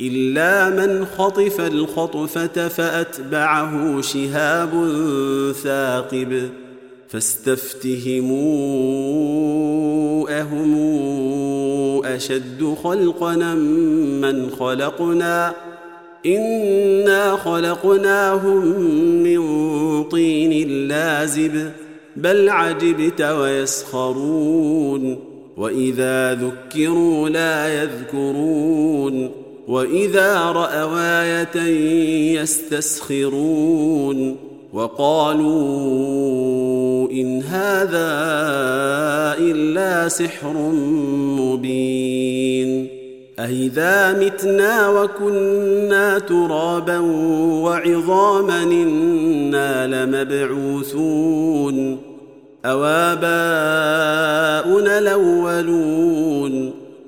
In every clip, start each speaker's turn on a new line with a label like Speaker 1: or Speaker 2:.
Speaker 1: إلا من خطف الخطفة فأتبعه شهاب ثاقب فاستفتهموا اهم اشد خلقنا من خلقنا؟ إنا خلقناهم من طين لازب بل عجبت ويسخرون وإذا ذكروا لا يذكرون. واذا راوا إيه يستسخرون وقالوا ان هذا الا سحر مبين أإذا متنا وكنا ترابا وعظاما إنا لمبعوثون أواباؤنا الأولون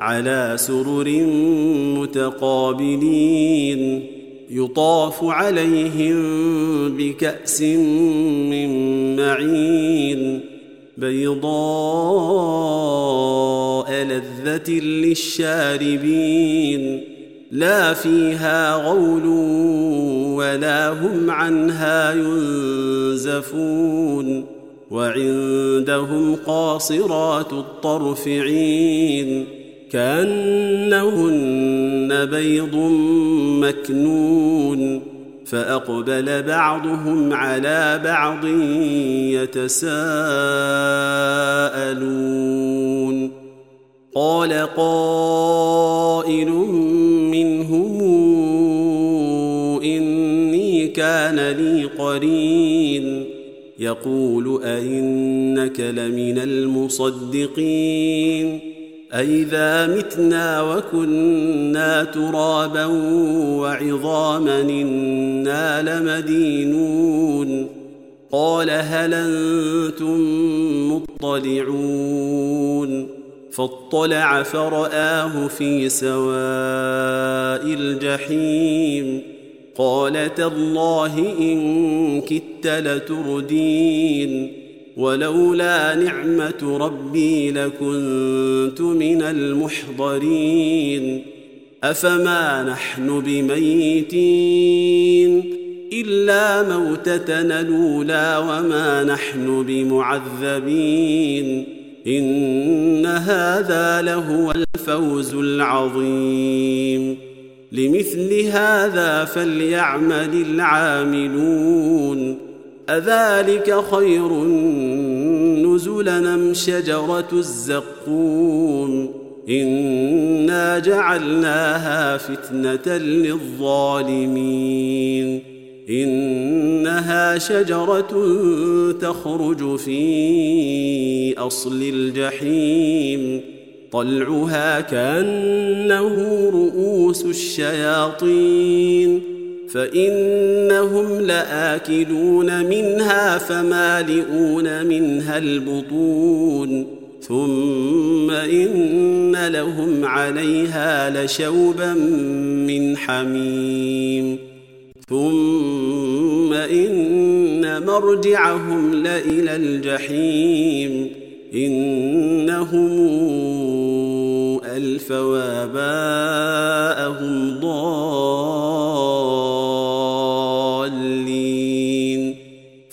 Speaker 1: على سرر متقابلين يطاف عليهم بكأس من معين بيضاء لذة للشاربين لا فيها غول ولا هم عنها ينزفون وعندهم قاصرات الطرف عين كأنهن بيض مكنون فأقبل بعضهم على بعض يتساءلون. قال قائل منهم إني كان لي قرين يقول أئنك لمن المصدقين أئذا متنا وكنا ترابا وعظاما إنا لمدينون قال هل أنتم مطلعون فاطلع فرآه في سواء الجحيم قال تالله إن كدت لتردين ولولا نعمة ربي لكنت من المحضرين. أفما نحن بميتين؟ إلا موتتنا الأولى وما نحن بمعذبين. إن هذا لهو الفوز العظيم. لمثل هذا فليعمل العاملون. أذلك خير نزلا أم شجرة الزقوم؟ إنا جعلناها فتنة للظالمين. إنها شجرة تخرج في أصل الجحيم. طلعها كأنه رؤوس الشياطين. فإنهم لآكلون منها فمالئون منها البطون ثم إن لهم عليها لشوبا من حميم ثم إن مرجعهم لإلى الجحيم إنهم الفوا باءهم ضالين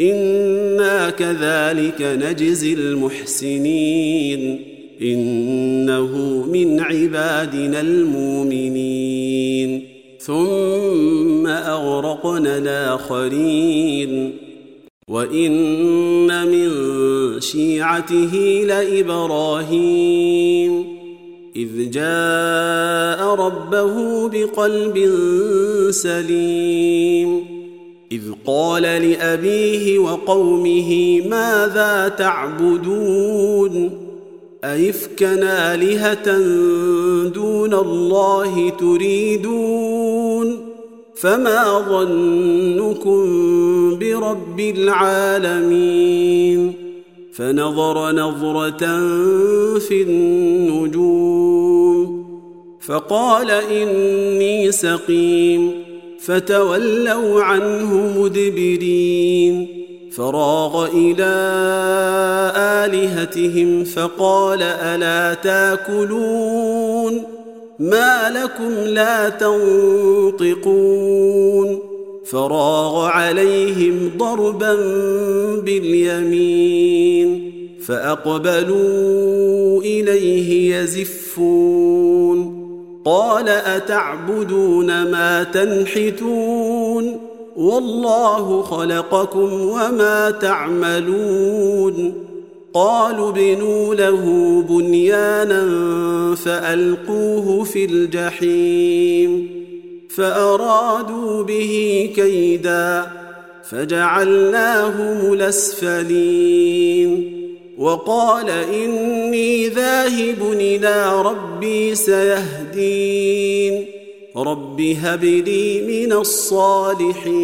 Speaker 1: أنا كذلك نجزي المحسنين انه من عبادنا المؤمنين ثم اغرقنا الاخرين وان من شيعته لابراهيم اذ جاء ربه بقلب سليم إذ قال لأبيه وقومه ماذا تعبدون؟ ايفكا آلهة دون الله تريدون؟ فما ظنكم برب العالمين؟ فنظر نظرة في النجوم فقال إني سقيم. فتولوا عنه مدبرين. فراغ إلى آلهتهم فقال ألا تاكلون؟ ما لكم لا تنطقون. فراغ عليهم ضربا باليمين فأقبلوا إليه يزفون. قال أتعبدون ما تنحتون والله خلقكم وما تعملون قالوا بنوا له بنيانا فألقوه في الجحيم فأرادوا به كيدا فجعلناهم الأسفلين وقال إني ذاهب إلى ربي سيهدين. رب هب لي من الصالحين.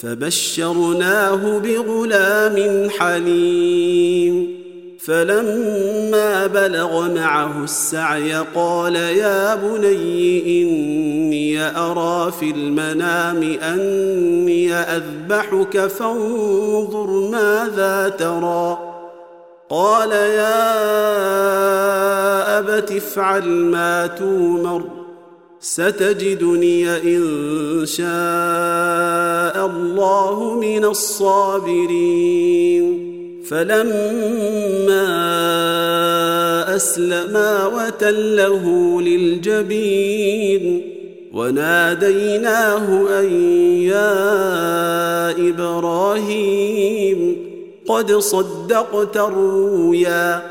Speaker 1: فبشرناه بغلام حليم. فلما بلغ معه السعي قال يا بني أرى في المنام أني أذبحك فانظر ماذا ترى. قال يا أبت افعل ما تومر ستجدني إن شاء الله من الصابرين. فلما أسلما وتله للجبين وناديناه أن يا إبراهيم قد صدقت الرؤيا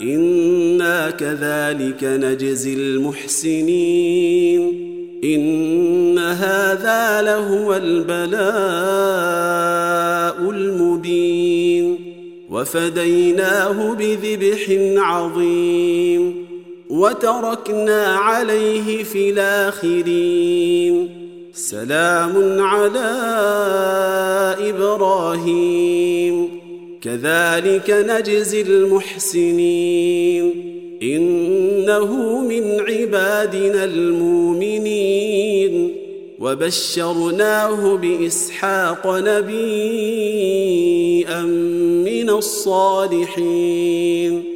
Speaker 1: إنا كذلك نجزي المحسنين إن هذا لهو البلاء المبين وفديناه بذبح عظيم وتركنا عليه في الآخرين. سلام على إبراهيم. كذلك نجزي المحسنين. إنه من عبادنا المؤمنين. وبشرناه بإسحاق نبيا من الصالحين.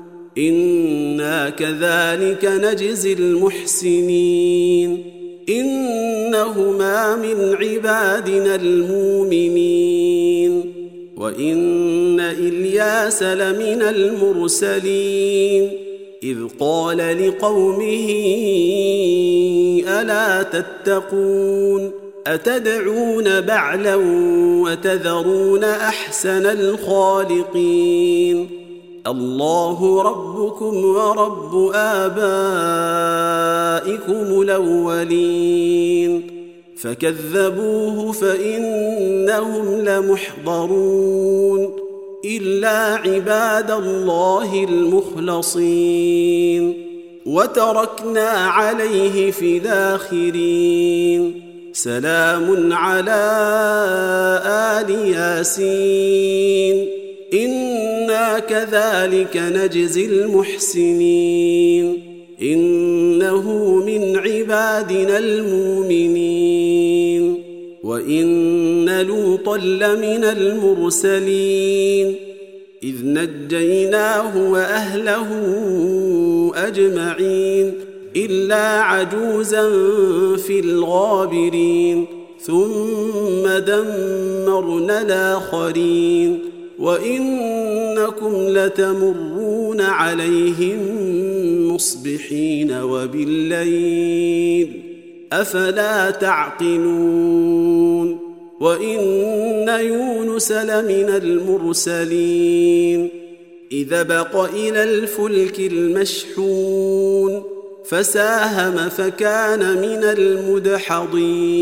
Speaker 1: أنا كذلك نجزي المحسنين انهما من عبادنا المؤمنين وان الياس لمن المرسلين اذ قال لقومه الا تتقون اتدعون بعلا وتذرون احسن الخالقين الله ربكم ورب آبائكم الأولين. فكذبوه فإنهم لمحضرون. إلا عباد الله المخلصين. وتركنا عليه في الآخرين. سلام على آل ياسين. أنا كذلك نجزي المحسنين إنه من عبادنا المؤمنين وإن لوطا لمن المرسلين إذ نجيناه وأهله أجمعين إلا عجوزا في الغابرين ثم دمرنا الآخرين وإنكم لتمرون عليهم مصبحين وبالليل أفلا تعقلون وإن يونس لمن المرسلين إذا بق إلى الفلك المشحون فساهم فكان من المدحضين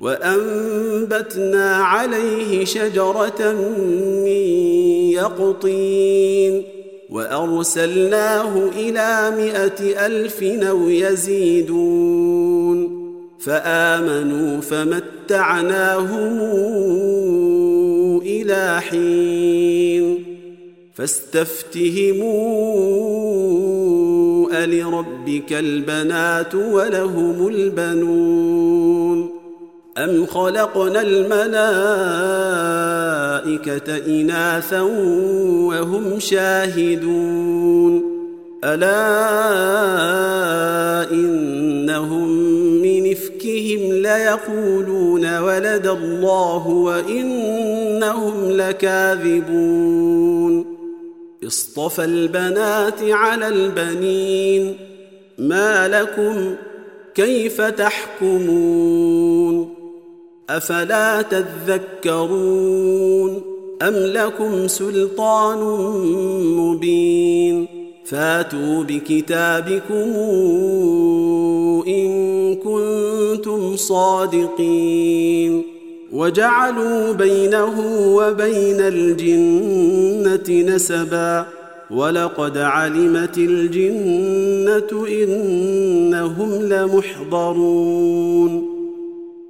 Speaker 1: وأنبتنا عليه شجرة من يقطين وأرسلناه إلى مائه ألف أو يزيدون فآمنوا فمتعناهم إلى حين فاستفتهموا ألربك البنات ولهم البنون أم خلقنا الملائكة إناثا وهم شاهدون؟ ألا إنهم من إفكهم ليقولون ولد الله وإنهم لكاذبون. اصطفى البنات على البنين. ما لكم كيف تحكمون؟ أفلا تذكرون أم لكم سلطان مبين فاتوا بكتابكم إن كنتم صادقين وجعلوا بينه وبين الجنة نسبا ولقد علمت الجنة إنهم لمحضرون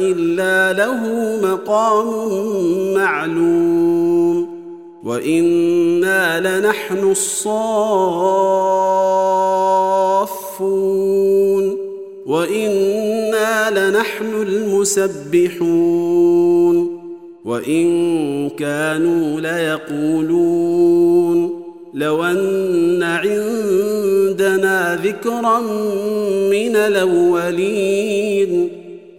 Speaker 1: الا له مقام معلوم وأنا لنحن الصافون وأنا لنحن المسبحون وان كانوا ليقولون لو ان عندنا ذكرا من الاولين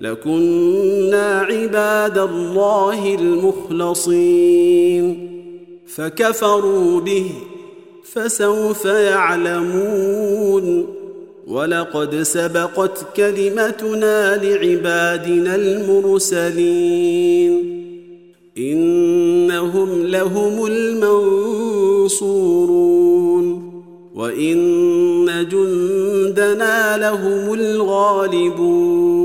Speaker 1: لكنا عباد الله المخلصين. فكفروا به فسوف يعلمون. ولقد سبقت كلمتنا لعبادنا المرسلين. إنهم لهم المنصورون. وإن جندنا لهم الغالبون.